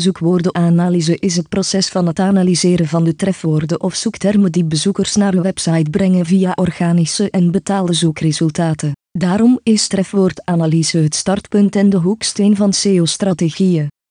Zoekwoordenanalyse is het proces van het analyseren van de trefwoorden of zoektermen die bezoekers naar een website brengen via organische en betaalde zoekresultaten. Daarom is trefwoordanalyse het startpunt en de hoeksteen van SEO-strategieën.